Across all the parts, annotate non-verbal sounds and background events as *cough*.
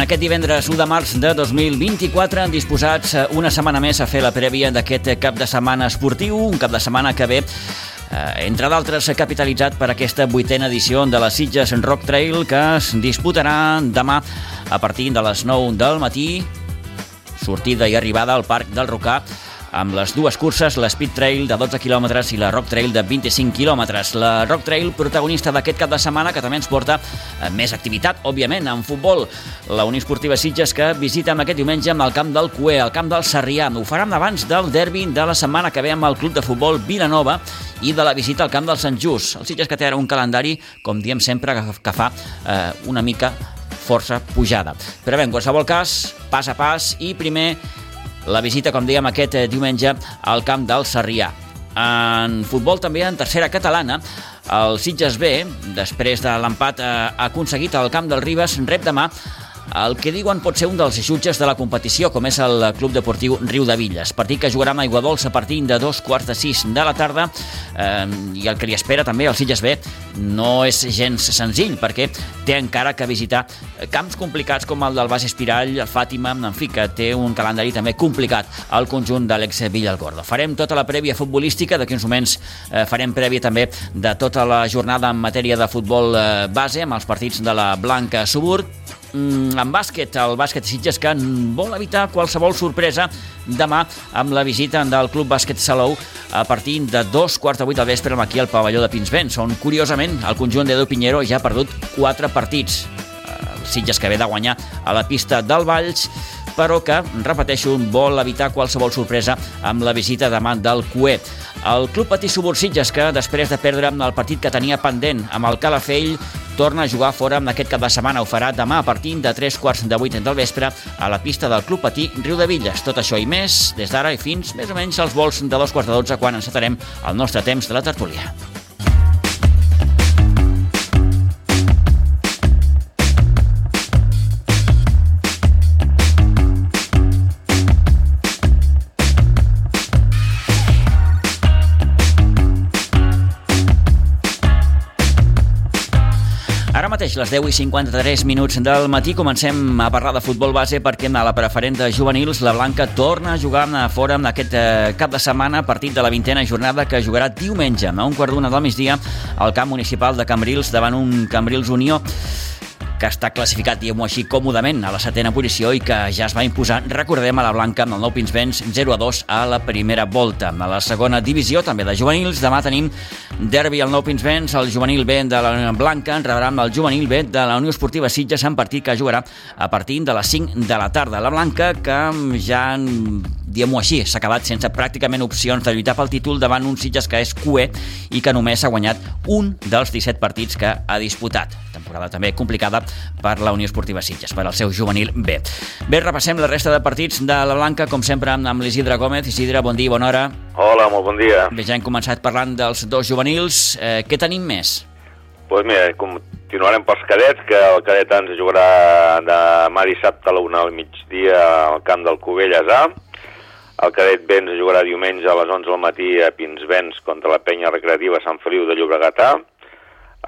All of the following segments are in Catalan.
En aquest divendres 1 de març de 2024 han disposats eh, una setmana més a fer la prèvia d'aquest cap de setmana esportiu, un cap de setmana que ve eh, entre d'altres capitalitzat per aquesta vuitena edició de les Sitges Rock Trail que es disputarà demà a partir de les 9 del matí sortida i arribada al Parc del Rocà amb les dues curses, la Speed Trail de 12 km i la Rock Trail de 25 km. La Rock Trail, protagonista d'aquest cap de setmana, que també ens porta eh, més activitat, òbviament, en futbol. La Unió Esportiva Sitges que visita aquest diumenge amb el camp del Cué, el camp del Sarrià. Ho faran abans del derbi de la setmana que ve amb el club de futbol Vilanova i de la visita al camp del Sant Just. El Sitges que té ara un calendari, com diem sempre, que fa eh, una mica força pujada. Però bé, en qualsevol cas, pas a pas i primer la visita, com dèiem, aquest eh, diumenge al camp del Sarrià. En futbol també en tercera catalana, el Sitges B, després de l'empat eh, aconseguit al camp del Ribes, rep demà el que diuen pot ser un dels jutges de la competició, com és el Club Deportiu Riu de Villes. Partit que jugarà amb Aigua Dolça a partir de dos quarts de sis de la tarda eh, i el que li espera també al Sitges B no és gens senzill perquè té encara que visitar camps complicats com el del Bas Espirall, el Fàtima, en fi, que té un calendari també complicat al conjunt d'Àlex Villalgordo. Farem tota la prèvia futbolística, d'aquí uns moments eh, farem prèvia també de tota la jornada en matèria de futbol eh, base amb els partits de la Blanca Subur mm, en bàsquet, el bàsquet Sitges que vol evitar qualsevol sorpresa demà amb la visita del Club Bàsquet Salou a partir de dos quarts de vuit del vespre aquí al pavelló de Pinsbens, on curiosament el conjunt d'Edu Pinheiro ja ha perdut quatre partits. El Sitges que ve de guanyar a la pista del Valls però que, repeteixo, vol evitar qualsevol sorpresa amb la visita demà del CUE. El Club Patí Subursitges, que després de perdre el partit que tenia pendent amb el Calafell, torna a jugar fora amb aquest cap de setmana. Ho farà demà a partir de 3 quarts de 8 del vespre a la pista del Club Patí Riu de Villes. Tot això i més, des d'ara i fins més o menys als vols de dos quarts de 12 quan encetarem el nostre temps de la tertúlia. Mateix, les 10 i 53 minuts del matí, comencem a parlar de futbol base perquè a la preferent de juvenils la Blanca torna a jugar a fora en aquest eh, cap de setmana, partit de la vintena jornada que jugarà diumenge a un quart d'una del migdia al camp municipal de Cambrils davant un Cambrils Unió que està classificat, diguem-ho així, còmodament a la setena posició i que ja es va imposar, recordem, a la Blanca amb el nou Pinsbens 0 a 2 a la primera volta. A la segona divisió, també de juvenils, demà tenim derbi al nou Pinsbens, el juvenil B de la Blanca en rebrà amb el juvenil B de la Unió Esportiva Sitges en partit que jugarà a partir de les 5 de la tarda. La Blanca, que ja diguem-ho així, s'ha acabat sense pràcticament opcions de lluitar pel títol davant un Sitges que és cué i que només ha guanyat un dels 17 partits que ha disputat. Temporada també complicada per la Unió Esportiva Sitges, per al seu juvenil B. Bé, repassem la resta de partits de la Blanca, com sempre, amb l'Isidre Gómez. Isidre, bon dia, bona hora. Hola, molt bon dia. Bé, ja hem començat parlant dels dos juvenils. Eh, què tenim més? Doncs pues mira, continuarem pels cadets, que el cadet ens jugarà demà dissabte a la una al migdia al camp del Covelles A. El cadet B ens jugarà diumenge a les 11 del matí a Pinsbens contra la penya recreativa Sant Feliu de Llobregat A.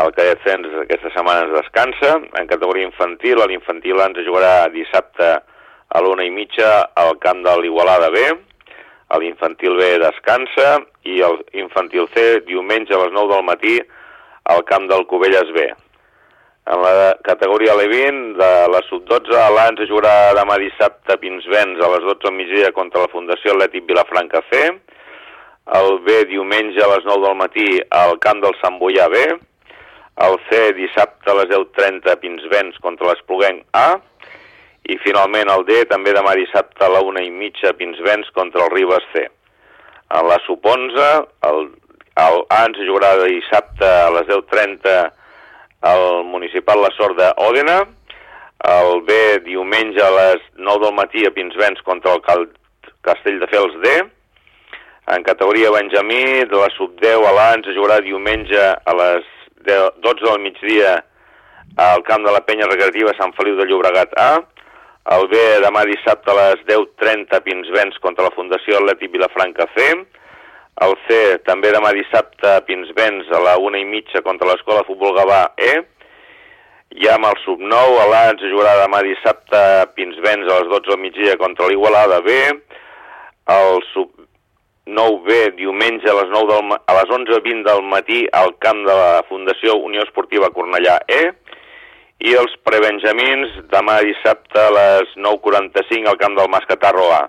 El cadet Cens aquesta setmana ens descansa. En categoria infantil, l'infantil ens jugarà dissabte a l'una i mitja al camp de l'Igualada B. L'infantil B descansa i el infantil C diumenge a les 9 del matí al camp del Covelles B. En la categoria L20 de la sub-12, l'ANS jugarà demà dissabte a Pinsbens a les 12 del migdia contra la Fundació Atlètic Vilafranca C. El B diumenge a les 9 del matí al camp del Sant Boià B. El C dissabte a les 10.30 a Pinsbens contra l'Espluguenc A. I finalment el D també demà dissabte a la 1 i mitja a Pinsbens contra el Ribes C. En la sub-11 el, el A ens jugarà dissabte a les 10.30 el municipal La Sort d'Òdena, el B diumenge a les 9 del matí a Pinsbens contra el Cal Castell de Fels D, en categoria Benjamí, de la sub-10 a l'Ans jugarà diumenge a les 10, 12 del migdia al camp de la penya recreativa Sant Feliu de Llobregat A, el B demà dissabte a les 10.30 a Pinsbens contra la Fundació Atlètic Vilafranca C, el C també demà dissabte a Pinsbens a la una i mitja contra l'Escola Futbol Gavà E. Ja amb el sub-9, l'Ans jugarà demà dissabte a Pinsbens a les 12 del migdia contra l'Igualada B. El sub-9B diumenge a les, 9 del, a les 11.20 del matí al camp de la Fundació Unió Esportiva Cornellà E. I els prebenjamins demà dissabte a les 9.45 al camp del Mascatarro A.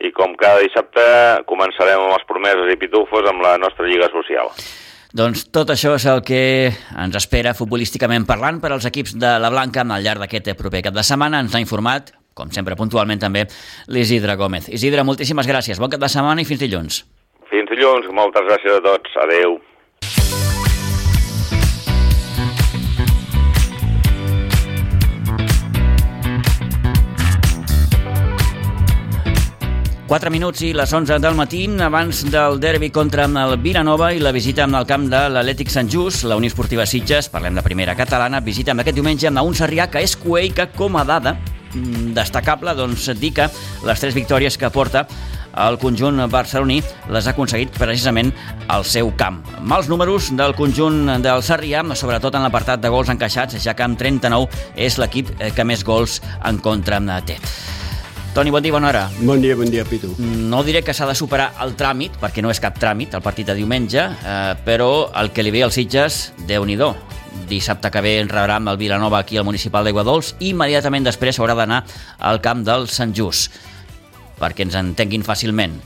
I com cada dissabte començarem amb els promeses i pitufos amb la nostra Lliga Social. Doncs tot això és el que ens espera futbolísticament parlant per als equips de la Blanca al llarg d'aquest proper cap de setmana. Ens ha informat, com sempre puntualment també, l'Isidre Gómez. Isidre, moltíssimes gràcies. Bon cap de setmana i fins dilluns. Fins dilluns. Moltes gràcies a tots. Adeu. 4 minuts i les 11 del matí, abans del derbi contra el Vilanova i la visita amb el camp de l'Atlètic Sant Just, la Unió Esportiva Sitges, parlem de primera catalana, visita amb aquest diumenge amb un Sarrià que és coell que com a dada destacable doncs, dir que les tres victòries que porta el conjunt barceloní les ha aconseguit precisament al seu camp. Mals números del conjunt del Sarrià, sobretot en l'apartat de gols encaixats, ja que amb 39 és l'equip que més gols en contra té. Toni, bon dia, bona hora. Bon dia, bon dia, Pitu. No diré que s'ha de superar el tràmit, perquè no és cap tràmit, el partit de diumenge, eh, però el que li ve als Sitges, déu nhi Dissabte que ve rebrà amb el Vilanova aquí al municipal d'Aiguadols i immediatament després haurà d'anar al camp del Sant Just, perquè ens entenguin fàcilment.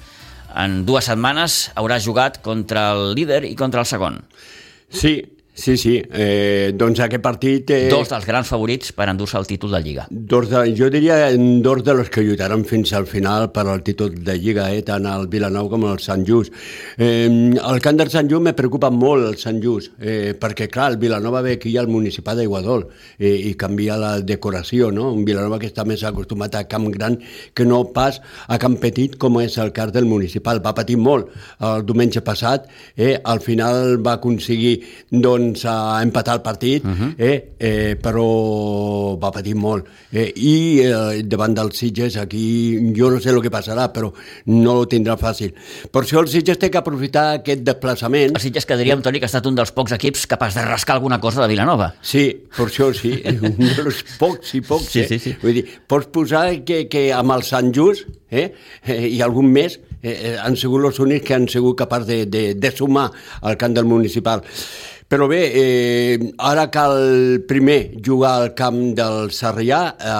En dues setmanes haurà jugat contra el líder i contra el segon. Sí, Sí, sí, eh, doncs aquest partit... Eh, dos dels grans favorits per endur-se el títol de Lliga. Dos de, jo diria dos de los que lluitaran fins al final per al títol de Lliga, eh, tant el Vilanau com el Sant Just. Eh, el camp del Sant Just me preocupa molt, el Sant Just, eh, perquè, clar, el Vilanova ve aquí al municipal d'Iguadol eh, i canvia la decoració, no? Un Vilanova que està més acostumat a camp gran que no pas a camp petit com és el cas del municipal. Va patir molt el diumenge passat, eh, al final va aconseguir, doncs, doncs, a empatar el partit, uh mhm. -huh. eh, eh, però va patir molt. Eh, I eh, davant dels Sitges, aquí jo no sé el que passarà, però no ho tindrà fàcil. Per això el Sitges té que aprofitar aquest desplaçament. El Sitges que diríem, Toni, que ha estat un dels pocs equips capaç de rascar alguna cosa de Vilanova. Sí, per això sí, *laughs* un dels pocs i pocs. Sí, eh? sí, sí. Vull dir, pots posar que, que amb el Sant Just eh, eh, i algun més eh, han sigut els únics que han sigut capaços de, de, de sumar al camp del municipal. Però bé, eh, ara cal primer jugar al camp del Sarrià. Eh,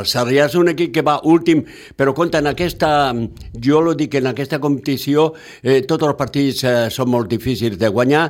el Sarrià és un equip que va últim, però compta, en aquesta, jo lo dic, en aquesta competició eh, tots els partits eh, són molt difícils de guanyar.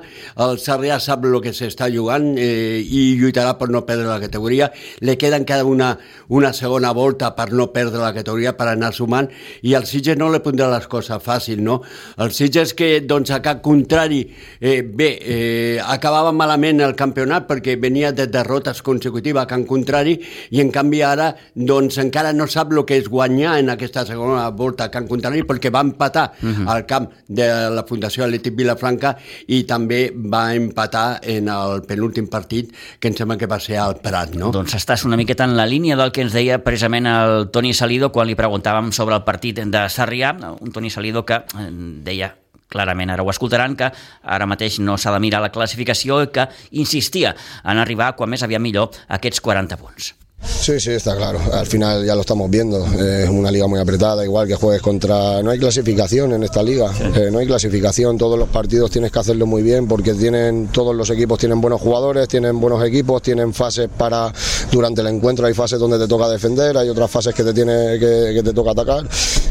El Sarrià sap el que s'està jugant eh, i lluitarà per no perdre la categoria. Le queda encara una, una segona volta per no perdre la categoria, per anar sumant, i el Sitges no le pondrà les coses fàcil, no? El Sitges que, doncs, a cap contrari, eh, bé, eh, acabava malament el campionat perquè venia de derrotes consecutives a Can Contrari i en canvi ara doncs encara no sap el que és guanyar en aquesta segona volta a Can Contrari perquè va empatar uh mhm. -huh. al camp de la Fundació Atlètic Vilafranca i també va empatar en el penúltim partit que em sembla que va ser al Prat, no? Doncs estàs una miqueta en la línia del que ens deia precisament el Toni Salido quan li preguntàvem sobre el partit de Sarrià, un Toni Salido que eh, deia clarament ara ho escoltaran, que ara mateix no s'ha de mirar la classificació i que insistia en arribar quan més aviat millor a aquests 40 punts. Sí, sí, está claro. Al final ya lo estamos viendo. Es una liga muy apretada, igual que juegues contra. No hay clasificación en esta liga. Eh, no hay clasificación. Todos los partidos tienes que hacerlo muy bien porque tienen todos los equipos tienen buenos jugadores, tienen buenos equipos, tienen fases para durante el encuentro hay fases donde te toca defender, hay otras fases que te tiene que, te toca atacar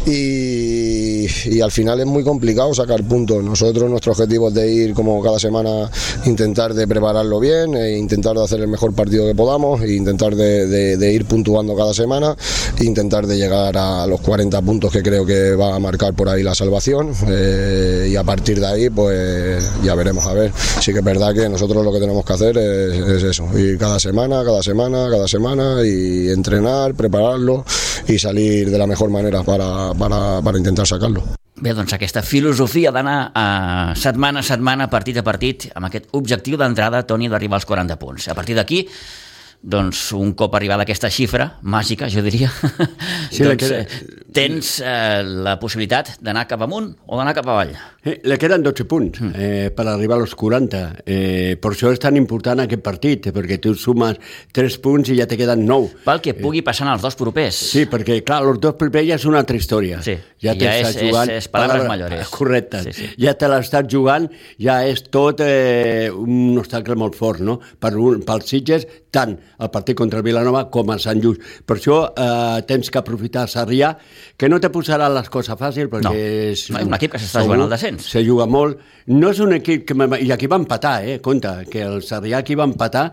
y, y, al final es muy complicado sacar puntos. Nosotros nuestro objetivo es de ir como cada semana intentar de prepararlo bien, e intentar de hacer el mejor partido que podamos e intentar de de, ir puntuando cada semana e intentar de llegar a los 40 puntos que creo que va a marcar por ahí la salvación eh, y a partir de ahí pues ya veremos a ver. Sí que es verdad que nosotros lo que tenemos que hacer es, eso, ir cada semana, cada semana, cada semana y entrenar, prepararlo y salir de la mejor manera para, para, para intentar sacarlo. Bé, doncs aquesta filosofia d'anar a setmana a setmana, partit a partit, amb aquest objectiu d'entrada, Toni, d'arribar als 40 punts. A partir d'aquí, doncs un cop arribada aquesta xifra màgica, jo diria, sí, doncs, que... tens eh, la possibilitat d'anar cap amunt o d'anar cap avall. Eh, le queden 12 punts mm. eh, per arribar als 40. Eh, per això és tan important aquest partit, perquè tu sumes 3 punts i ja te queden 9. Pel que pugui passar en els dos propers. Sí, perquè, clar, els dos propers ja és una altra història. Sí, ja, ja és, jugant... és, és paraules mayores. Correcte. Sí, sí. Ja te l'estàs jugant, ja és tot eh, un obstacle molt fort, no? Per un, pels Sitges, tant el partit contra el Vilanova com a Sant Just. Per això eh, tens que aprofitar Sarrià, que no te posarà les coses fàcils, perquè no. és... No, és un equip que s'està jugant al descens. Se juga molt. No és un equip que... I aquí va empatar, eh? Compte, que el Sarrià aquí va empatar.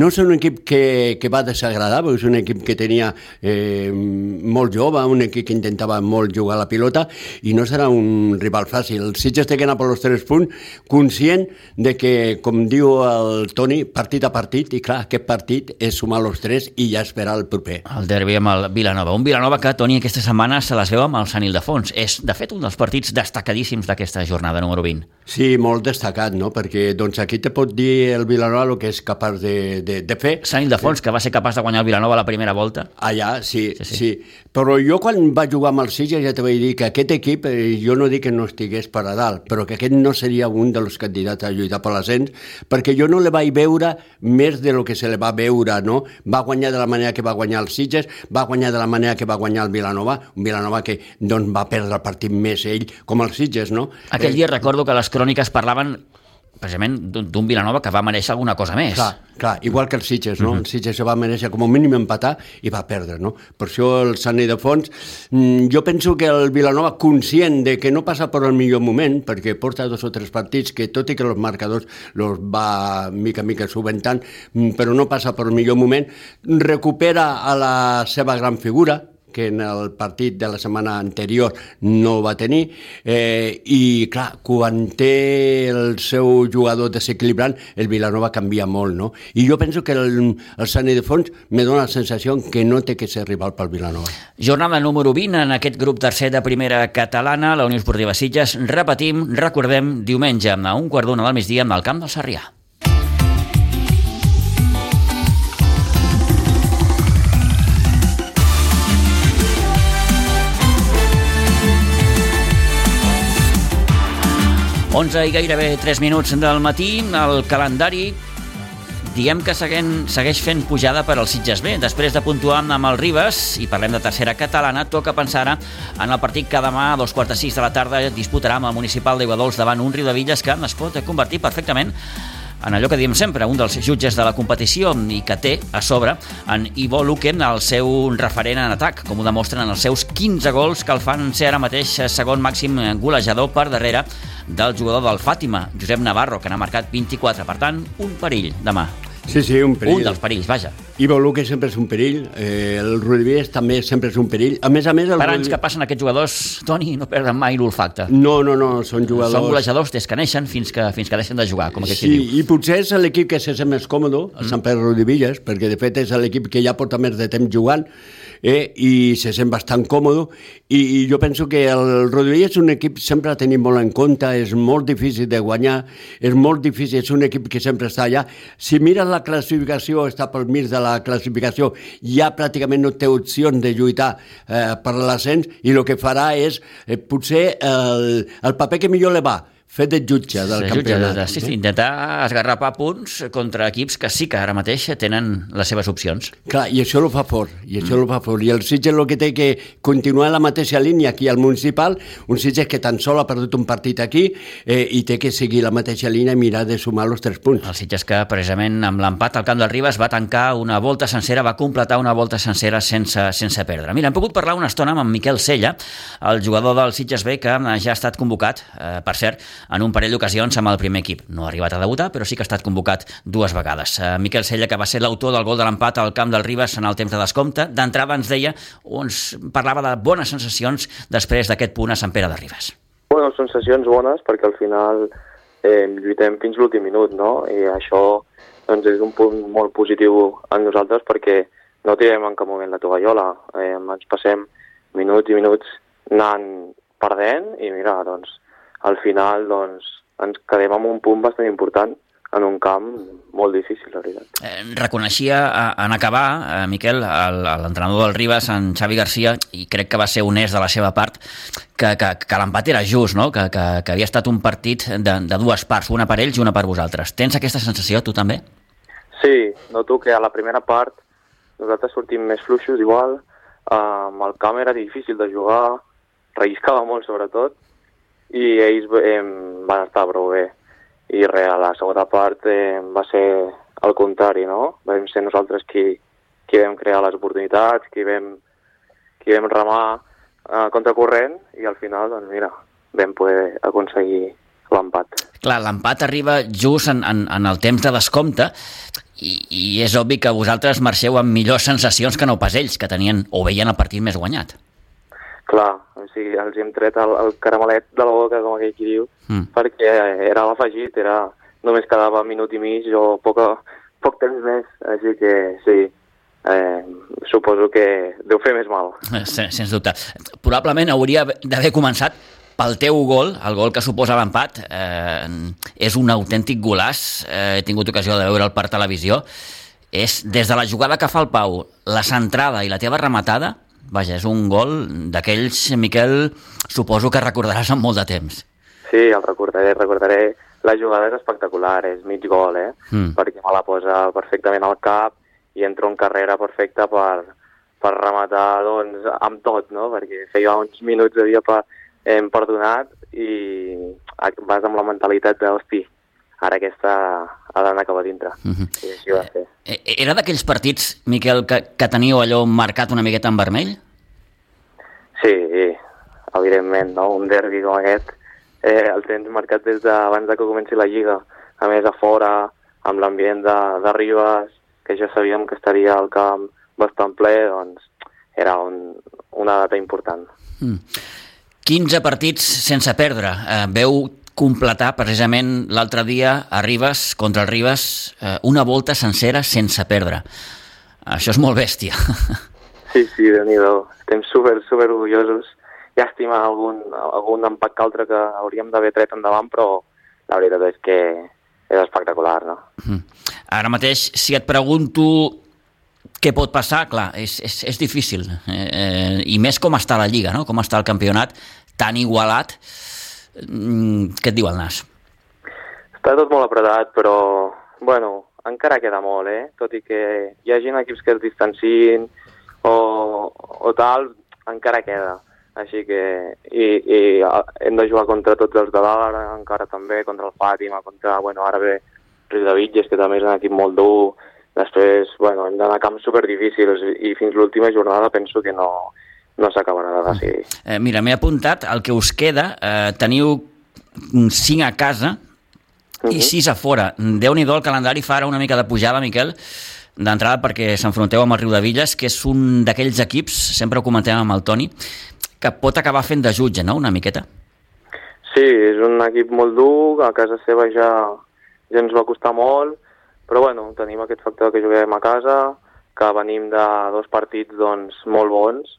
No és un equip que, que va desagradar, perquè és un equip que tenia eh, molt jove, un equip que intentava molt jugar a la pilota, i no serà un rival fàcil. El Sitges té que anar per els tres punts, conscient de que, com diu el Toni, partit a partit, i clar, aquest partit és sumar els tres i ja esperar el proper. El derbi amb el Vilanova. Un Vilanova que, Toni, aquesta setmana se les veu amb el Sant Ildefons. És, de fet, un dels partits destacadíssims d'aquesta jornada número 20. Sí, molt destacat, no? Perquè doncs, aquí te pot dir el Vilanova el que és capaç de, de, de fer. Sant Ildefons, que va ser capaç de guanyar el Vilanova la primera volta. Allà, sí, sí, sí. sí. Però jo quan va jugar amb el Sitges ja te vaig dir que aquest equip, eh, jo no dic que no estigués per a dalt, però que aquest no seria un dels candidats a lluitar per l'ascens, perquè jo no le vaig veure més de lo que se le va veure, no? Va guanyar de la manera que va guanyar el Sitges, va guanyar de la manera que va guanyar el Vilanova, un Vilanova que doncs, va perdre el partit més ell, com el Sitges, no? Aquell dia recordo que les cròniques parlaven precisament d'un Vilanova que va mereixer alguna cosa més. Clar, clar igual que el Sitges, no? Uh -huh. El Sitges va mereixer com a mínim empatar i va perdre, no? Per això el Sant Fons, mm, jo penso que el Vilanova, conscient de que no passa per el millor moment, perquè porta dos o tres partits que, tot i que els marcadors los va mica mica subentant, mm, però no passa per el millor moment, recupera a la seva gran figura, que en el partit de la setmana anterior no va tenir, eh, i clar, quan té el seu jugador desequilibrant, el Vilanova canvia molt, no? I jo penso que el, el Sani de Fons me dona la sensació que no té que ser rival pel Vilanova. Jornada número 20 en aquest grup tercer de primera catalana, la Unió Esportiva Sitges. Repetim, recordem, diumenge a un quart d'una del migdia al camp del Sarrià. 11 i gairebé 3 minuts del matí, el calendari diem que seguent, segueix fent pujada per al Sitges B. Després de puntuar amb el Ribes, i parlem de tercera catalana, toca pensar ara en el partit que demà a dos quarts de sis de la tarda disputarà amb el municipal d'Iguadols davant un Riu de Villes que es pot convertir perfectament en allò que diem sempre, un dels jutges de la competició i que té a sobre en Ivo Luque, el seu referent en atac, com ho demostren en els seus 15 gols que el fan ser ara mateix segon màxim golejador per darrere del jugador del Fàtima, Josep Navarro, que n'ha marcat 24. Per tant, un perill demà. Sí, sí, un perill. Un dels perills, vaja. Ivo Luque sempre és un perill, eh, el Ruiz també sempre és un perill. A més a més... El per anys que passen aquests jugadors, Toni, no perden mai l'olfacte. No, no, no, són jugadors... Són golejadors des que neixen fins que, fins que deixen de jugar, com aquest sí, diu. i potser és l'equip que se sent més còmode, el mm. Sant Pere Rodivillas, perquè de fet és l'equip que ja porta més de temps jugant, eh, i se sent bastant còmode i, i jo penso que el Rodríguez és un equip sempre a tenir molt en compte, és molt difícil de guanyar, és molt difícil, és un equip que sempre està allà. Si mires la classificació, està pel mig de la classificació, ja pràcticament no té opcions de lluitar eh, per l'ascens i el que farà és eh, potser el, el paper que millor le va, fet de jutge del sí, campionat. Jutge, sí, sí, intentar esgarrapar punts contra equips que sí que ara mateix tenen les seves opcions. Clar, i això ho fa fort, i això mm. fa fort. I el Sitges el que té que continuar la mateixa línia aquí al municipal, un Sitges que tan sol ha perdut un partit aquí eh, i té que seguir la mateixa línia i mirar de sumar els tres punts. El Sitges que precisament amb l'empat al camp del Ribes va tancar una volta sencera, va completar una volta sencera sense, sense perdre. Mira, hem pogut parlar una estona amb Miquel Sella, el jugador del Sitges B, que ja ha estat convocat, eh, per cert, en un parell d'ocasions amb el primer equip. No ha arribat a debutar, però sí que ha estat convocat dues vegades. Uh, Miquel Sella, que va ser l'autor del gol de l'empat al camp del Ribes en el temps de descompte, d'entrada ens deia, ens parlava de bones sensacions després d'aquest punt a Sant Pere de Ribes. Bueno, sensacions bones perquè al final eh, lluitem fins l'últim minut, no? I això doncs, és un punt molt positiu en nosaltres perquè no tirem en cap moment la tovallola. Eh, ens passem minuts i minuts anant perdent i mira, doncs al final doncs, ens quedem amb un punt bastant important en un camp molt difícil, la veritat. Eh, reconeixia en acabar, eh, Miquel, l'entrenador del Ribas, en Xavi Garcia, i crec que va ser honest de la seva part, que, que, que l'empat era just, no? que, que, que havia estat un partit de, de dues parts, una per ells i una per vosaltres. Tens aquesta sensació, tu també? Sí, noto que a la primera part nosaltres sortim més fluixos igual, eh, amb el camp era difícil de jugar, relliscava molt sobretot, i ells eh, van estar prou bé i res, a la segona part eh, va ser el contrari, no? Vam ser nosaltres qui, qui vam crear les oportunitats, qui vam, qui vam remar eh, contracorrent i al final, doncs mira, vam poder aconseguir l'empat. Clar, l'empat arriba just en, en, en el temps de descompte i, i és obvi que vosaltres marxeu amb millors sensacions que no pas ells, que tenien o veien el partit més guanyat. Clar, o sigui, els hem tret el, el caramelet de la boca, com aquell qui diu, mm. perquè era l'afegit, era... només quedava minut i mig o poca, poc temps més, així que sí, eh, suposo que deu fer més mal. Sens, sens dubte. Probablement hauria d'haver començat pel teu gol, el gol que suposa l'empat, eh, és un autèntic golàs, eh, he tingut ocasió de veure'l per televisió, és des de la jugada que fa el Pau, la centrada i la teva rematada, Vaja, és un gol d'aquells, Miquel, suposo que recordaràs en molt de temps. Sí, el recordaré, recordaré. La jugada és espectacular, és mig gol, eh? Mm. Perquè me la posa perfectament al cap i entro en carrera perfecta per, per rematar doncs, amb tot, no? Perquè feia uns minuts havia per, hem perdonat i vas amb la mentalitat de, hosti, ara aquesta ha d'anar cap a dintre. Uh -huh. I així va ser. Eh, eh, era d'aquells partits, Miquel, que, que teníeu allò marcat una miqueta en vermell? Sí, evidentment, no? Un derbi com aquest eh, el tens marcat des d'abans de que comenci la Lliga. A més, a fora, amb l'ambient de, de Ribes, que ja sabíem que estaria al camp bastant ple, doncs era un, una data important. Mm. 15 partits sense perdre. Eh, veu completar precisament l'altre dia a Ribes, contra el Ribes, eh, una volta sencera sense perdre. Això és molt bèstia. *laughs* Sí, sí, de nhi Estem super, super orgullosos. Llàstima algun, algun empat que altre que hauríem d'haver tret endavant, però la veritat és que és espectacular, no? Mm. Ara mateix, si et pregunto què pot passar, clar, és, és, és difícil. Eh, eh, I més com està la Lliga, no? com està el campionat, tan igualat. Mm, què et diu el nas? Està tot molt apretat, però, bueno, encara queda molt, eh? Tot i que hi hagi equips que es distancin o, o tal, encara queda. Així que i, i hem de jugar contra tots els de dalt, encara també, contra el Fàtima, contra, bueno, ara ve Riu de Vitges, que també és un equip molt dur. Després, bueno, hem d'anar a camps superdifícils i fins l'última jornada penso que no, no s'acabarà de decidir. Eh, mira, m'he apuntat el que us queda. Eh, teniu 5 a casa uh -huh. i 6 mhm. a fora. déu nhi el calendari fa ara una mica de pujada, Miquel, d'entrada perquè s'enfronteu amb el Riu de Villes, que és un d'aquells equips, sempre ho comentem amb el Toni, que pot acabar fent de jutge, no?, una miqueta. Sí, és un equip molt dur, a casa seva ja, ja ens va costar molt, però bueno, tenim aquest factor que juguem a casa, que venim de dos partits doncs, molt bons,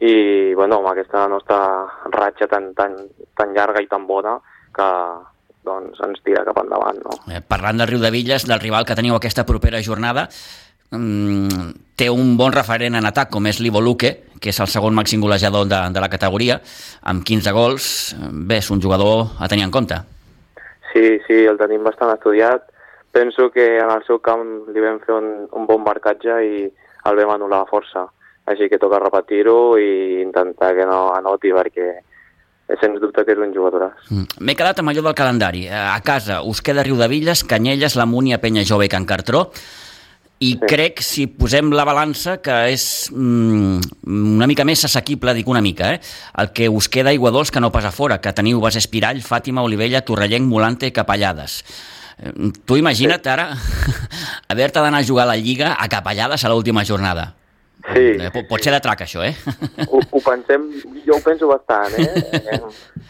i bueno, amb aquesta nostra ratxa tan, tan, tan llarga i tan bona que doncs, ens tira cap endavant. No? Eh, parlant del Riu de Villes, del rival que teniu aquesta propera jornada, mm, té un bon referent en atac com és l'Ivo Luque, que és el segon màxim golejador de, de la categoria, amb 15 gols. Bé, és un jugador a tenir en compte. Sí, sí, el tenim bastant estudiat. Penso que en el seu camp li vam fer un, un bon marcatge i el vam anul·lar a força així que toca repetir-ho i intentar que no anoti perquè sens dubte que és un jugador. Mm. M'he quedat amb allò del calendari. Eh, a casa us queda Riu de Villes, Canyelles, la Múnia, Penya Jove i Can Cartró i sí. crec, si posem la balança, que és mm, una mica més assequible, dic una mica, eh? el que us queda aigua dolç que no passa fora, que teniu Bas Espirall, Fàtima, Olivella, Torrellenc, Molante i Capellades. Eh, tu imagina't sí. ara *laughs* haver-te d'anar a jugar a la Lliga a Capellades a l'última jornada. Sí. Eh, pot ser de trac, això, eh? Ho, ho pensem, jo ho penso bastant, eh? eh?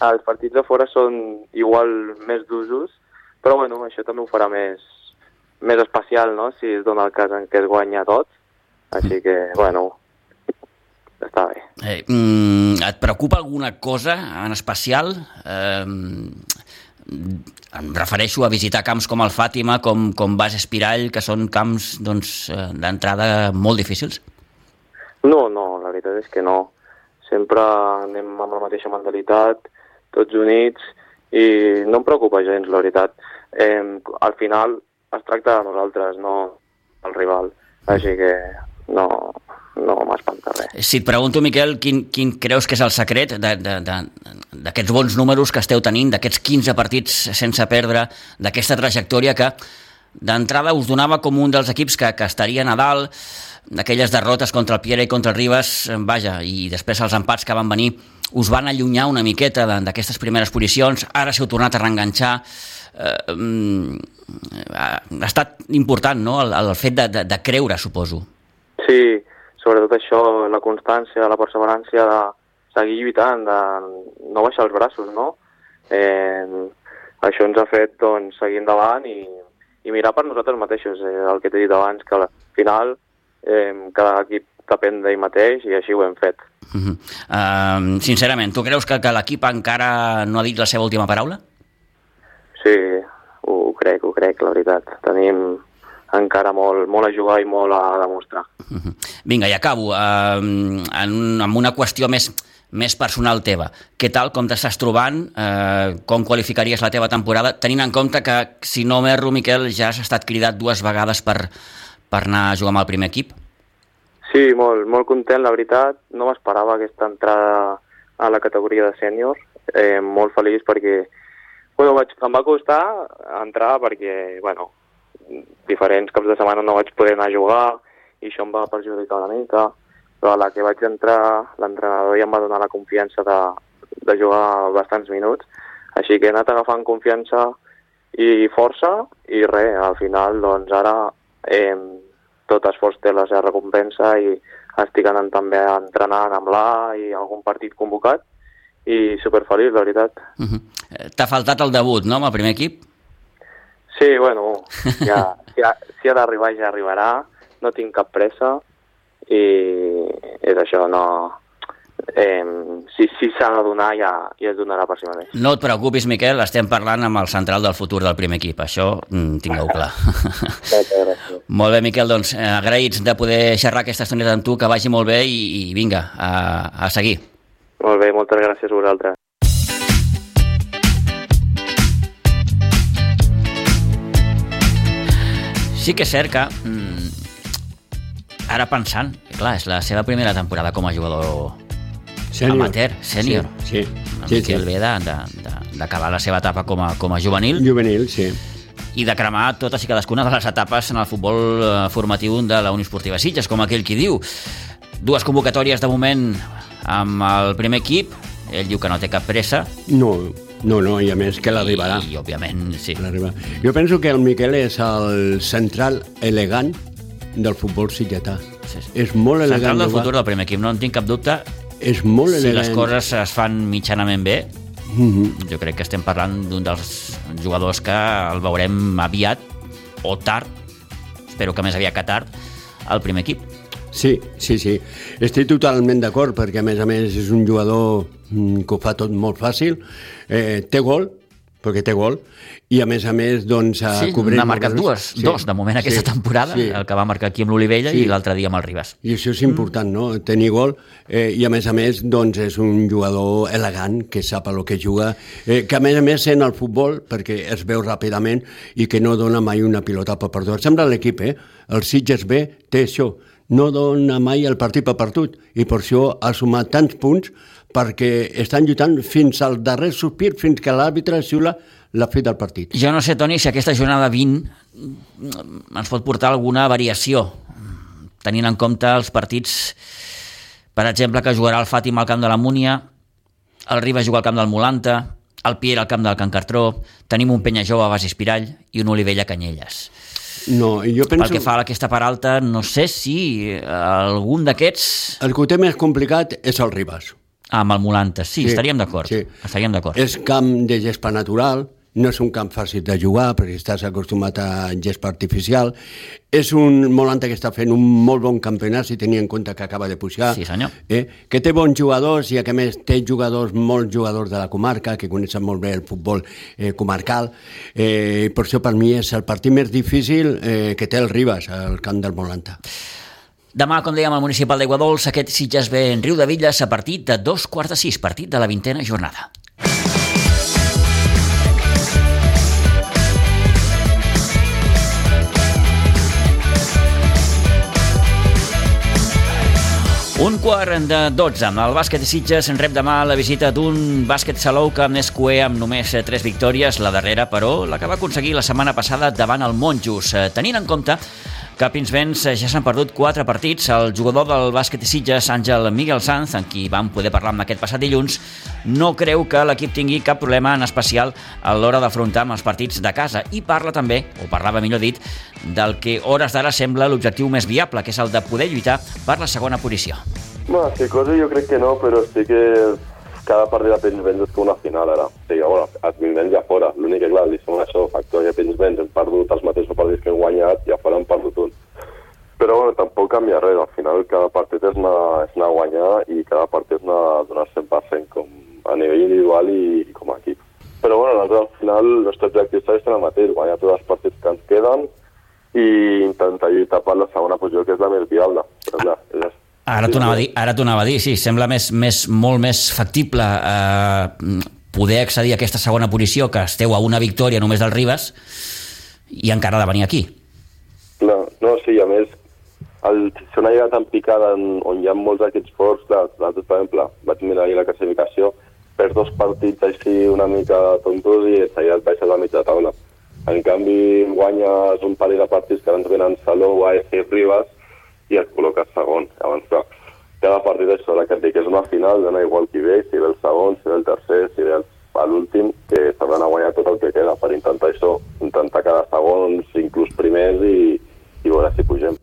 Els partits de fora són igual més d'usos, però bueno, això també ho farà més, més especial, no?, si es dona el cas en què es guanya tot. Així que, bueno, està bé. Eh, mm, et preocupa alguna cosa en especial? Eh, em refereixo a visitar camps com el Fàtima, com, com Bas Espirall, que són camps doncs, eh, d'entrada molt difícils? No, no, la veritat és que no. Sempre anem amb la mateixa mentalitat, tots units, i no em preocupa gens, la veritat. Eh, al final es tracta de nosaltres, no el rival. Així que no, no m'espanta res. Si et pregunto, Miquel, quin, quin creus que és el secret d'aquests bons números que esteu tenint, d'aquests 15 partits sense perdre, d'aquesta trajectòria que d'entrada us donava com un dels equips que, que estaria a dalt, d'aquelles derrotes contra el Pierre i contra el Ribas, vaja, i després els empats que van venir us van allunyar una miqueta d'aquestes primeres posicions, ara s'heu tornat a reenganxar, eh, mm, ha estat important no? el, el fet de, de, de creure, suposo. Sí, sobretot això, la constància, la perseverància de seguir lluitant, de no baixar els braços, no? Eh, això ens ha fet doncs, seguir endavant i, i mirar per nosaltres mateixos, eh, el que t'he dit abans, que al final eh, cada equip depèn d'ell mateix i així ho hem fet. Uh -huh. uh, sincerament, tu creus que, que l'equip encara no ha dit la seva última paraula? Sí, ho, crec, ho crec, la veritat. Tenim encara molt, molt a jugar i molt a demostrar. Uh -huh. Vinga, i acabo. Uh, en, amb una qüestió més, més personal teva. Què tal, com t'estàs trobant? Uh, com qualificaries la teva temporada? Tenint en compte que, si no m'erro, Miquel, ja has estat cridat dues vegades per, per anar a jugar amb el primer equip. Sí, molt, molt content, la veritat. No m'esperava aquesta entrada a la categoria de sènior. Eh, molt feliç perquè bueno, vaig, em va costar entrar perquè, bueno, diferents caps de setmana no vaig poder anar a jugar i això em va perjudicar una mica, però a la que vaig entrar l'entrenador ja em va donar la confiança de, de jugar bastants minuts, així que he anat agafant confiança i força i res, al final doncs ara eh, tot esforç té la seva recompensa i estic anant també entrenant amb l'A i algun partit convocat i superfeliç, la veritat. Uh -huh. T'ha faltat el debut, no, amb el primer equip? Sí, bueno, ja, si ha, si ha d'arribar ja arribarà, no tinc cap pressa i és això, no... Eh, si si s'ha de donar ja, ja es donarà per si mateix. No et preocupis, Miquel, estem parlant amb el central del futur del primer equip, això mm, tingueu clar. *laughs* molt bé, Miquel, doncs eh, agraïts de poder xerrar aquesta estoneta amb tu, que vagi molt bé i, i vinga, a, a seguir. Molt bé, moltes gràcies a vosaltres. Sí que és cert que, mm, ara pensant, clar, és la seva primera temporada com a jugador Sènior. amateur, sènior. Sí, sí. Una sí, Miquel sí. ve d'acabar la seva etapa com a, com a juvenil Juvenil, sí. i de cremar totes i cadascuna de les etapes en el futbol eh, formatiu de la Unió Esportiva Sitges, com aquell qui diu. Dues convocatòries de moment amb el primer equip, ell diu que no té cap pressa, No, no, no, i a més que l'arribarà. i, i òbviament, sí. Jo penso que el Miquel és el central elegant del futbol sitgetà. Sí, sí. És molt elegant. Central del futur del primer equip, no en tinc cap dubte. És molt Si elegant. les coses es fan mitjanament bé, Mhm. jo crec que estem parlant d'un dels jugadors que el veurem aviat o tard, espero que més aviat que tard, al primer equip. Sí, sí, sí. Estic totalment d'acord perquè, a més a més, és un jugador mm, que ho fa tot molt fàcil. Eh, té gol, perquè té gol, i a més a més, doncs... a Sí, cobrir n'ha marcat dues, dos de moment aquesta temporada, sí. el que va marcar aquí amb l'Olivella Sí. i l'altre dia amb el Ribas. I això és important, no? Tenir gol eh, i a més a més doncs és un jugador elegant que sap el que juga, eh, que a més a més sent el futbol perquè es veu ràpidament i que no dona mai una pilota per perdut. Sembla l'equip, eh? El Sitges B té això, no dona mai el partit per perdut i per això ha sumat tants punts perquè estan lluitant fins al darrer sospir, fins que l'àrbitre xiula la fi del partit. Jo no sé, Toni, si aquesta jornada 20 ens pot portar alguna variació, tenint en compte els partits, per exemple, que jugarà el Fàtima al camp de la Múnia, el Riba juga al camp del Molanta, el Pierre al camp del Can Cartró, tenim un penya jove a Bas Espirall i un Olivella Canyelles. No, jo penso... Pel que fa a aquesta part alta, no sé si eh, algun d'aquests El que ho té més complicat és el Ribas. Amb el Molanta. Sí, Sí, estaríem d'acord. sí. Estaríem d'acord. És camp de gespa natural, no és un camp fàcil de jugar perquè estàs acostumat a gespa artificial. És un Molanta que està fent un molt bon campionat, si tenia en compte que acaba de pujar. Sí, senyor. Eh? Que té bons jugadors i a que més té jugadors, molts jugadors de la comarca, que coneixen molt bé el futbol eh, comarcal. Eh, per això per mi és el partit més difícil eh, que té el Ribas, al camp del Molanta. Demà, com dèiem, al municipal d'Aiguadols, aquest Sitges ve en Riu de Villes a partir de dos quarts de sis, partit de la vintena jornada. Un quart de 12. El bàsquet de Sitges en rep demà la visita d'un bàsquet Salou que més cué amb només tres victòries, la darrera, però, la que va aconseguir la setmana passada davant el Monjos. Tenint en compte que a Pinsbens ja s'han perdut quatre partits. El jugador del bàsquet de Sitges, Àngel Miguel Sanz, amb qui vam poder parlar amb aquest passat dilluns, no creu que l'equip tingui cap problema en especial a l'hora d'afrontar amb els partits de casa i parla també, o parlava millor dit, del que hores d'ara sembla l'objectiu més viable, que és el de poder lluitar per la segona posició. Bueno, sí, cosa jo crec que no, però sí que cada partit de Pinsbens és com una final ara. O sigui, bueno, els Pinsbens ja fora. L'únic que, clar, li som això, factor que Pinsbens hem perdut els mateixos partits que hem guanyat, ja fora hem perdut un. Però bueno, tampoc canvia res. Al final cada partit és anar, és anar a guanyar i cada partit és anar a donar 100% com a nivell individual i, i com a equip. Però bueno, nosaltres al final el nostre objectiu és el mateix, guanyar tots els partits que ens queden i intentar lluitar per la segona posició, que és la més viable. Però clar, és Ara t'ho anava dir, anava a dir, sí, sembla més, més, molt més factible eh, poder accedir a aquesta segona posició que esteu a una victòria només del Ribas i encara de venir aquí. No, no sí, a més, el, si una lliga tan picada en, on hi ha molts equips forts, l'altre, per exemple, vaig mirar ahir la classificació, per dos partits així una mica tontos i seguida et baixes a la mitja taula. En canvi, guanyes un parell de partits que ara ens venen Salou, AEC i Ribas, i et col·loques segon. Llavors, clar, cada partit això, que et dic, és una final, dona igual qui ve, si ve el segon, si ve el tercer, si ve l'últim, que s'hauran de guanyar tot el que queda per intentar això, intentar cada segons, inclús primers i, i veure si pugem.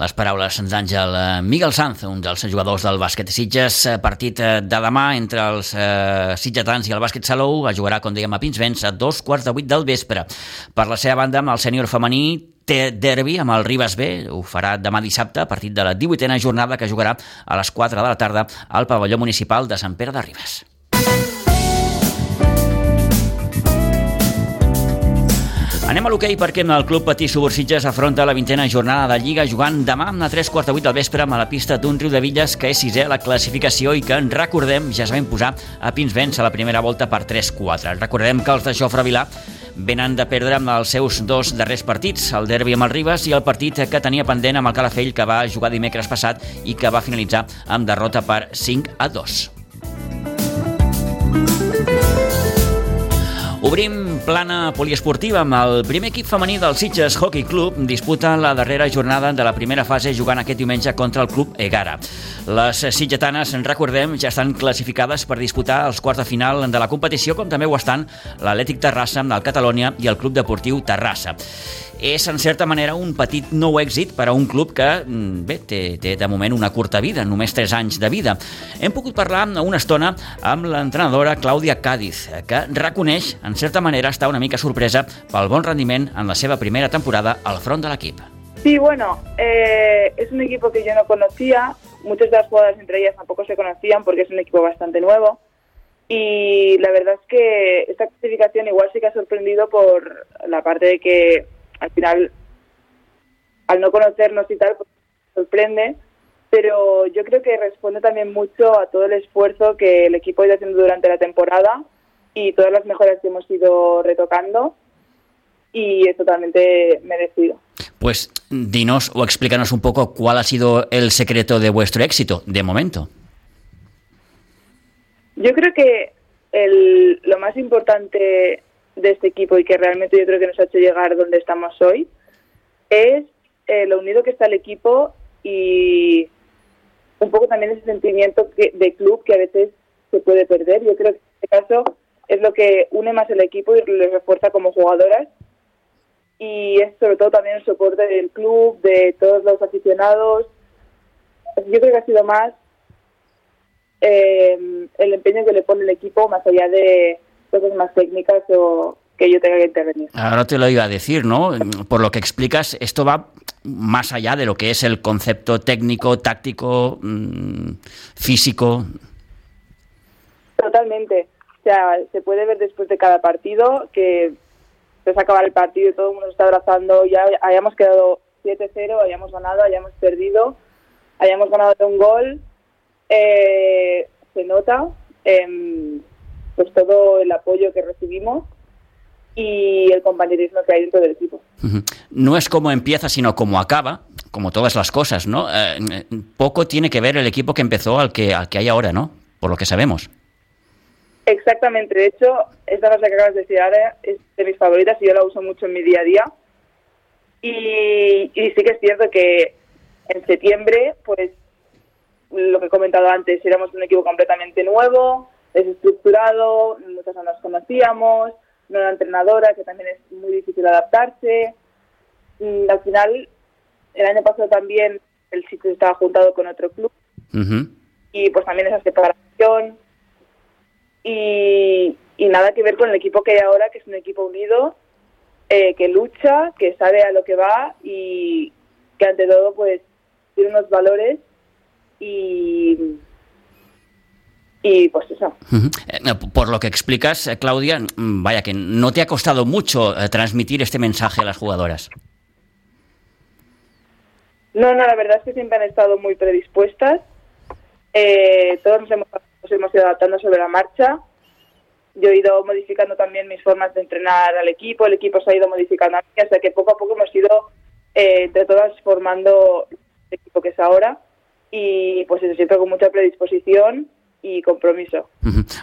Les paraules d'Àngel eh, Miguel Sanz, un dels jugadors del bàsquet Sitges, eh, partit eh, de demà entre els eh, sitgetans i el bàsquet Salou, es jugarà, com dèiem, a Pinsbens a dos quarts de vuit del vespre. Per la seva banda, amb el sènior femení, té derbi amb el Ribas B, ho farà demà dissabte a partir de la 18a jornada que jugarà a les 4 de la tarda al pavelló municipal de Sant Pere de Ribes. Anem a l'hoquei perquè el Club Patí Subursitges afronta la vintena jornada de Lliga jugant demà a 3 quarts de 8 del vespre amb la pista d'un riu de Villes que és sisè a la classificació i que, en recordem, ja es va imposar a Pinsbens a la primera volta per 3-4. Recordem que els de Jofre Vilà venen de perdre amb els seus dos darrers partits, el derbi amb el Ribas i el partit que tenia pendent amb el Calafell que va jugar dimecres passat i que va finalitzar amb derrota per 5 a 2. Obrim plana poliesportiva amb el primer equip femení del Sitges Hockey Club disputa la darrera jornada de la primera fase jugant aquest diumenge contra el club Egara. Les sitgetanes, en recordem, ja estan classificades per disputar els quarts de final de la competició, com també ho estan l'Atlètic Terrassa, el Catalònia i el Club Deportiu Terrassa és en certa manera un petit nou èxit per a un club que mm, bé, té, té de moment una curta vida, només 3 anys de vida. Hem pogut parlar una estona amb l'entrenadora Clàudia Cádiz, que reconeix, certa manera, estar una mica sorpresa pel bon rendiment en la seva primera temporada al front de l'equip. Sí, bueno, eh, es un equipo que yo no conocía, muchas de las jugadoras entre ellas tampoco se conocían porque es un equipo bastante nuevo. Y la verdad es que esta clasificación igual sí que ha sorprendido por la parte de que al final, al no conocernos y tal, pues sorprende, pero yo creo que responde también mucho a todo el esfuerzo que el equipo ha ido haciendo durante la temporada y todas las mejoras que hemos ido retocando y es totalmente merecido. Pues dinos o explícanos un poco cuál ha sido el secreto de vuestro éxito de momento. Yo creo que el, lo más importante de este equipo y que realmente yo creo que nos ha hecho llegar donde estamos hoy es eh, lo unido que está el equipo y un poco también ese sentimiento que, de club que a veces se puede perder. Yo creo que en este caso es lo que une más el equipo y les refuerza como jugadoras y es sobre todo también el soporte del club, de todos los aficionados. Yo creo que ha sido más eh, el empeño que le pone el equipo más allá de cosas más técnicas o que yo tenga que intervenir. Ahora te lo iba a decir, ¿no? Por lo que explicas, esto va más allá de lo que es el concepto técnico, táctico, mmm, físico. Totalmente. Se puede ver después de cada partido que se acabar el partido y todo el mundo se está abrazando, ya hayamos quedado 7-0, hayamos ganado, hayamos perdido, hayamos ganado de un gol, eh, se nota eh, pues todo el apoyo que recibimos y el compañerismo que hay dentro del equipo. No es como empieza, sino como acaba, como todas las cosas, ¿no? Eh, poco tiene que ver el equipo que empezó al que, al que hay ahora, ¿no? Por lo que sabemos. Exactamente, de hecho, esta frase que acabas de decir ahora es de mis favoritas y yo la uso mucho en mi día a día. Y, y sí que es cierto que en septiembre, pues lo que he comentado antes, éramos un equipo completamente nuevo, desestructurado, muchas no nos conocíamos, nueva entrenadora, que también es muy difícil adaptarse. Y al final, el año pasado también el sitio estaba juntado con otro club. Uh -huh. Y pues también esa separación. Y, y, nada que ver con el equipo que hay ahora, que es un equipo unido, eh, que lucha, que sabe a lo que va y que ante todo pues tiene unos valores y y pues eso. -huh. Por lo que explicas, eh, Claudia, mm, vaya que no te ha costado mucho eh, transmitir este mensaje a las jugadoras. No, no, la verdad es que siempre han estado muy predispuestas. Eh, todos nos hemos, nos hemos ido adaptando sobre la marcha. Yo he ido modificando también mis formas de entrenar al equipo, el equipo se ha ido modificando a mí, hasta que poco a poco hemos ido eh, entre todas formando el equipo que es ahora. Y pues eso siempre con mucha predisposición y compromiso.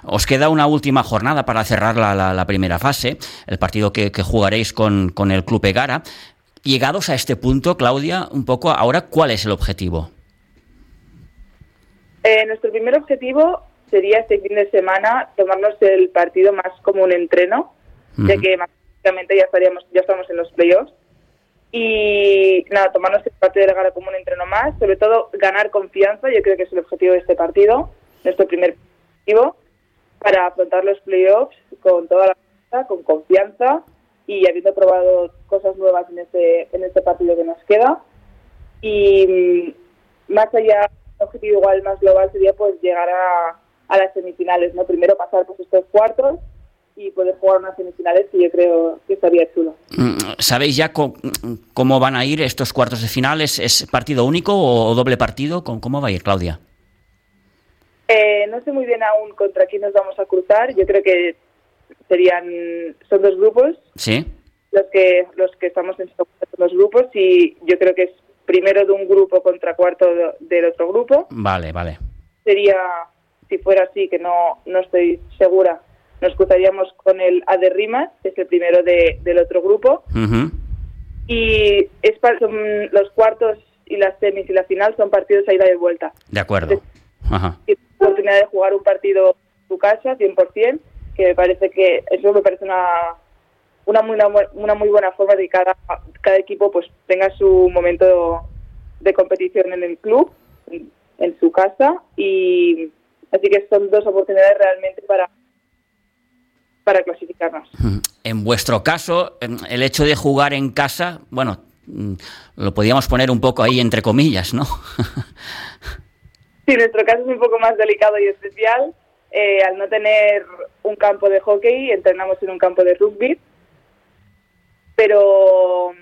Os queda una última jornada para cerrar la, la, la primera fase, el partido que, que jugaréis con, con, el Club Egara. Llegados a este punto, Claudia, un poco ahora, ¿cuál es el objetivo? Eh, nuestro primer objetivo sería este fin de semana tomarnos el partido más como un entreno, uh -huh. ya que básicamente ya estaríamos, ya estamos en los playoffs. Y nada, tomarnos el partido de Egara como un entreno más, sobre todo ganar confianza, yo creo que es el objetivo de este partido nuestro primer objetivo para afrontar los playoffs con toda la fuerza, con confianza y habiendo probado cosas nuevas en este, en este partido que nos queda. Y más allá, un objetivo igual más global sería pues llegar a, a las semifinales, ¿no? Primero pasar pues estos cuartos y poder jugar unas semifinales que yo creo que estaría chulo. ¿Sabéis ya cómo van a ir estos cuartos de finales? ¿Es partido único o doble partido? ¿Cómo va a ir, Claudia? Eh, no sé muy bien aún contra quién nos vamos a cruzar. Yo creo que serían son dos grupos. Sí. Los que los que estamos en los grupos y yo creo que es primero de un grupo contra cuarto de, del otro grupo. Vale, vale. Sería si fuera así que no no estoy segura. Nos cruzaríamos con el A de Rimas, que es el primero de, del otro grupo. Uh -huh. Y es son los cuartos y las semis y la final son partidos a ida y vuelta. De acuerdo. Ajá. Y oportunidad de jugar un partido en tu casa, 100%, que me parece que eso me parece una una muy, una, una muy buena forma de que cada, cada equipo pues tenga su momento de competición en el club, en, en su casa, y así que son dos oportunidades realmente para para clasificarnos. En vuestro caso, el hecho de jugar en casa, bueno, lo podíamos poner un poco ahí entre comillas, ¿no? *laughs* Sí, nuestro caso es un poco más delicado y especial. Eh, al no tener un campo de hockey, entrenamos en un campo de rugby. Pero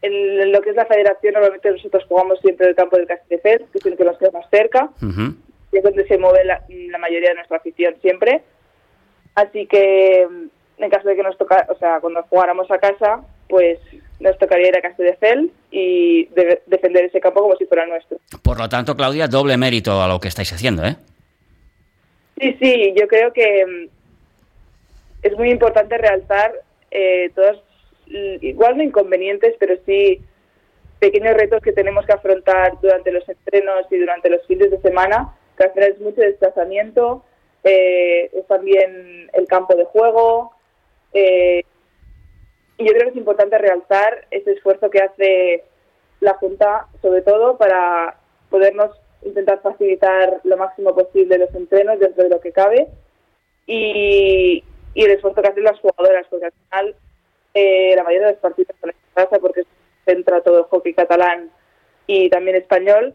en lo que es la federación, normalmente nosotros jugamos siempre en el campo del Castelldefels, que es el que nos queda más cerca. Uh -huh. Es donde se mueve la, la, mayoría de nuestra afición siempre. Así que en caso de que nos toca, o sea, cuando jugáramos a casa, pues nos tocaría ir a Castelldefels y de defender ese campo como si fuera nuestro. Por lo tanto, Claudia, doble mérito a lo que estáis haciendo, ¿eh? Sí, sí, yo creo que es muy importante realzar eh, todos, igual no inconvenientes, pero sí pequeños retos que tenemos que afrontar durante los entrenos y durante los fines de semana, final es mucho desplazamiento, eh, es también el campo de juego, eh, y yo creo que es importante realzar ese esfuerzo que hace la Junta, sobre todo para podernos intentar facilitar lo máximo posible los entrenos dentro de lo que cabe y, y el esfuerzo que hacen las jugadoras, porque al final eh, la mayoría de los partidos son en casa porque se centra todo el hockey catalán y también español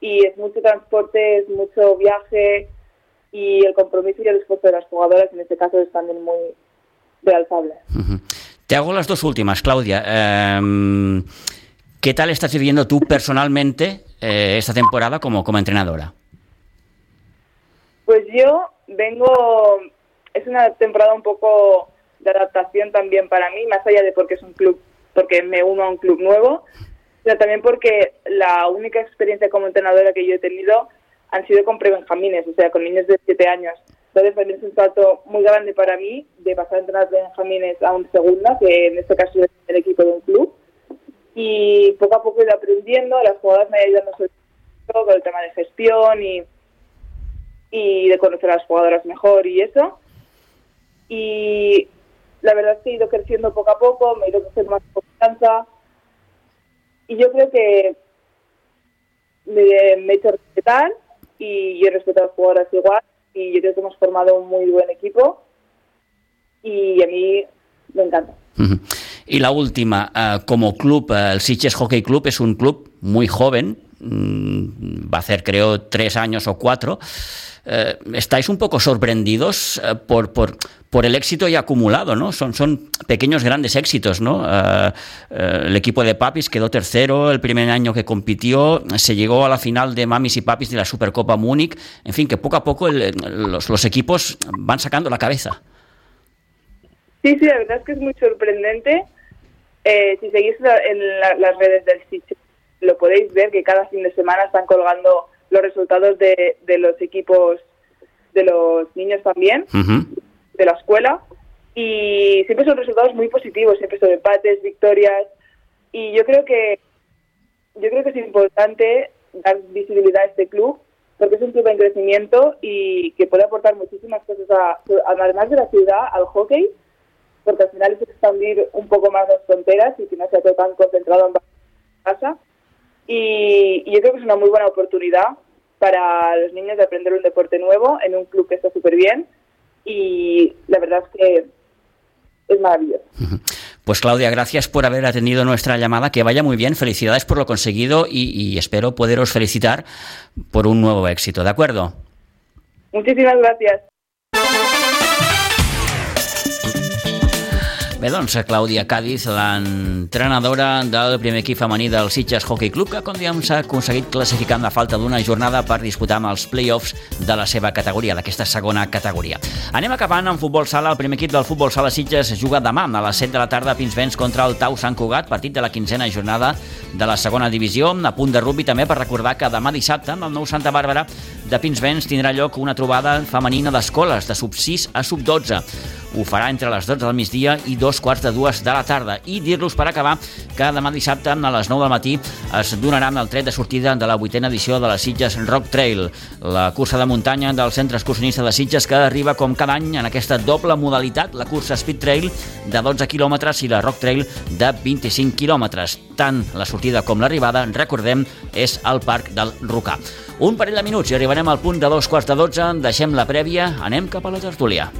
y es mucho transporte, es mucho viaje y el compromiso y el esfuerzo de las jugadoras en este caso es también muy realzable. Uh -huh. Te hago las dos últimas, Claudia. Eh, ¿Qué tal estás viviendo tú personalmente eh, esta temporada como, como entrenadora? Pues yo vengo, es una temporada un poco de adaptación también para mí, más allá de porque es un club, porque me uno a un club nuevo, pero también porque la única experiencia como entrenadora que yo he tenido han sido con prebenjamines, o sea, con niños de 7 años. Entonces también es un salto muy grande para mí de pasar a entrenar benjamines a un segunda, que en este caso es el equipo de un club. Y poco a poco he ido aprendiendo, las jugadoras me han ayudado con el tema de gestión y, y de conocer a las jugadoras mejor y eso. Y la verdad es que he ido creciendo poco a poco, me he ido creciendo más confianza y yo creo que me, he hecho respetar y yo respeto a las jugadoras igual y yo creo que hemos formado un muy buen equipo y a mí me encanta. Y la última, uh, como club, uh, el Sitges Hockey Club es un club muy joven, va a hacer creo tres años o cuatro. Eh, ¿Estáis un poco sorprendidos eh, por, por, por, el éxito ya acumulado? ¿no? Son, son pequeños grandes éxitos. ¿no? Eh, el equipo de Papis quedó tercero el primer año que compitió, se llegó a la final de Mamis y Papis de la Supercopa Múnich. En fin, que poco a poco el, los, los, equipos van sacando la cabeza. Sí, sí, la verdad es que es muy sorprendente. si seguís en la, las redes del sitio, lo podéis ver que cada fin de semana están colgando los resultados de, de los equipos de los niños también, uh -huh. de la escuela, y siempre son resultados muy positivos, siempre son empates, victorias, y yo creo que yo creo que es importante dar visibilidad a este club, porque es un club en crecimiento y que puede aportar muchísimas cosas, a, además de la ciudad, al hockey, porque al final es expandir un poco más las fronteras y que no sea todo tan concentrado en casa. Y, y, yo creo que es una muy buena oportunidad para los niños de aprender un deporte nuevo en un club que está súper bien y la verdad es que es maravilloso. Pues Claudia, gracias por haber atendido nuestra llamada, que vaya muy bien, felicidades por lo conseguido y, y espero poderos felicitar por un nuevo éxito, ¿de acuerdo? Muchísimas gracias. Bé, doncs, Clàudia Cádiz, l'entrenadora del primer equip femení del Sitges Hockey Club, que, com diem, s'ha aconseguit classificar amb la falta d'una jornada per disputar amb els play-offs de la seva categoria, d'aquesta segona categoria. Anem acabant amb futbol sala. El primer equip del futbol sala Sitges juga demà a les 7 de la tarda a Pinsbens contra el Tau Sant Cugat, partit de la quinzena jornada de la segona divisió. A punt de rugby també per recordar que demà dissabte, amb el nou Santa Bàrbara de Pinsbens, tindrà lloc una trobada femenina d'escoles de sub 6 a sub 12. Ho farà entre les 12 del migdia i dos quarts de dues de la tarda. I dir-los per acabar que demà dissabte a les 9 del matí es donaran el tret de sortida de la vuitena edició de la Sitges Rock Trail, la cursa de muntanya del centre excursionista de Sitges que arriba com cada any en aquesta doble modalitat, la cursa Speed Trail de 12 quilòmetres i la Rock Trail de 25 quilòmetres. Tant la sortida com l'arribada, recordem, és al Parc del Rocà. Un parell de minuts i arribarem al punt de dos quarts de dotze, deixem la prèvia, anem cap a la tertúlia.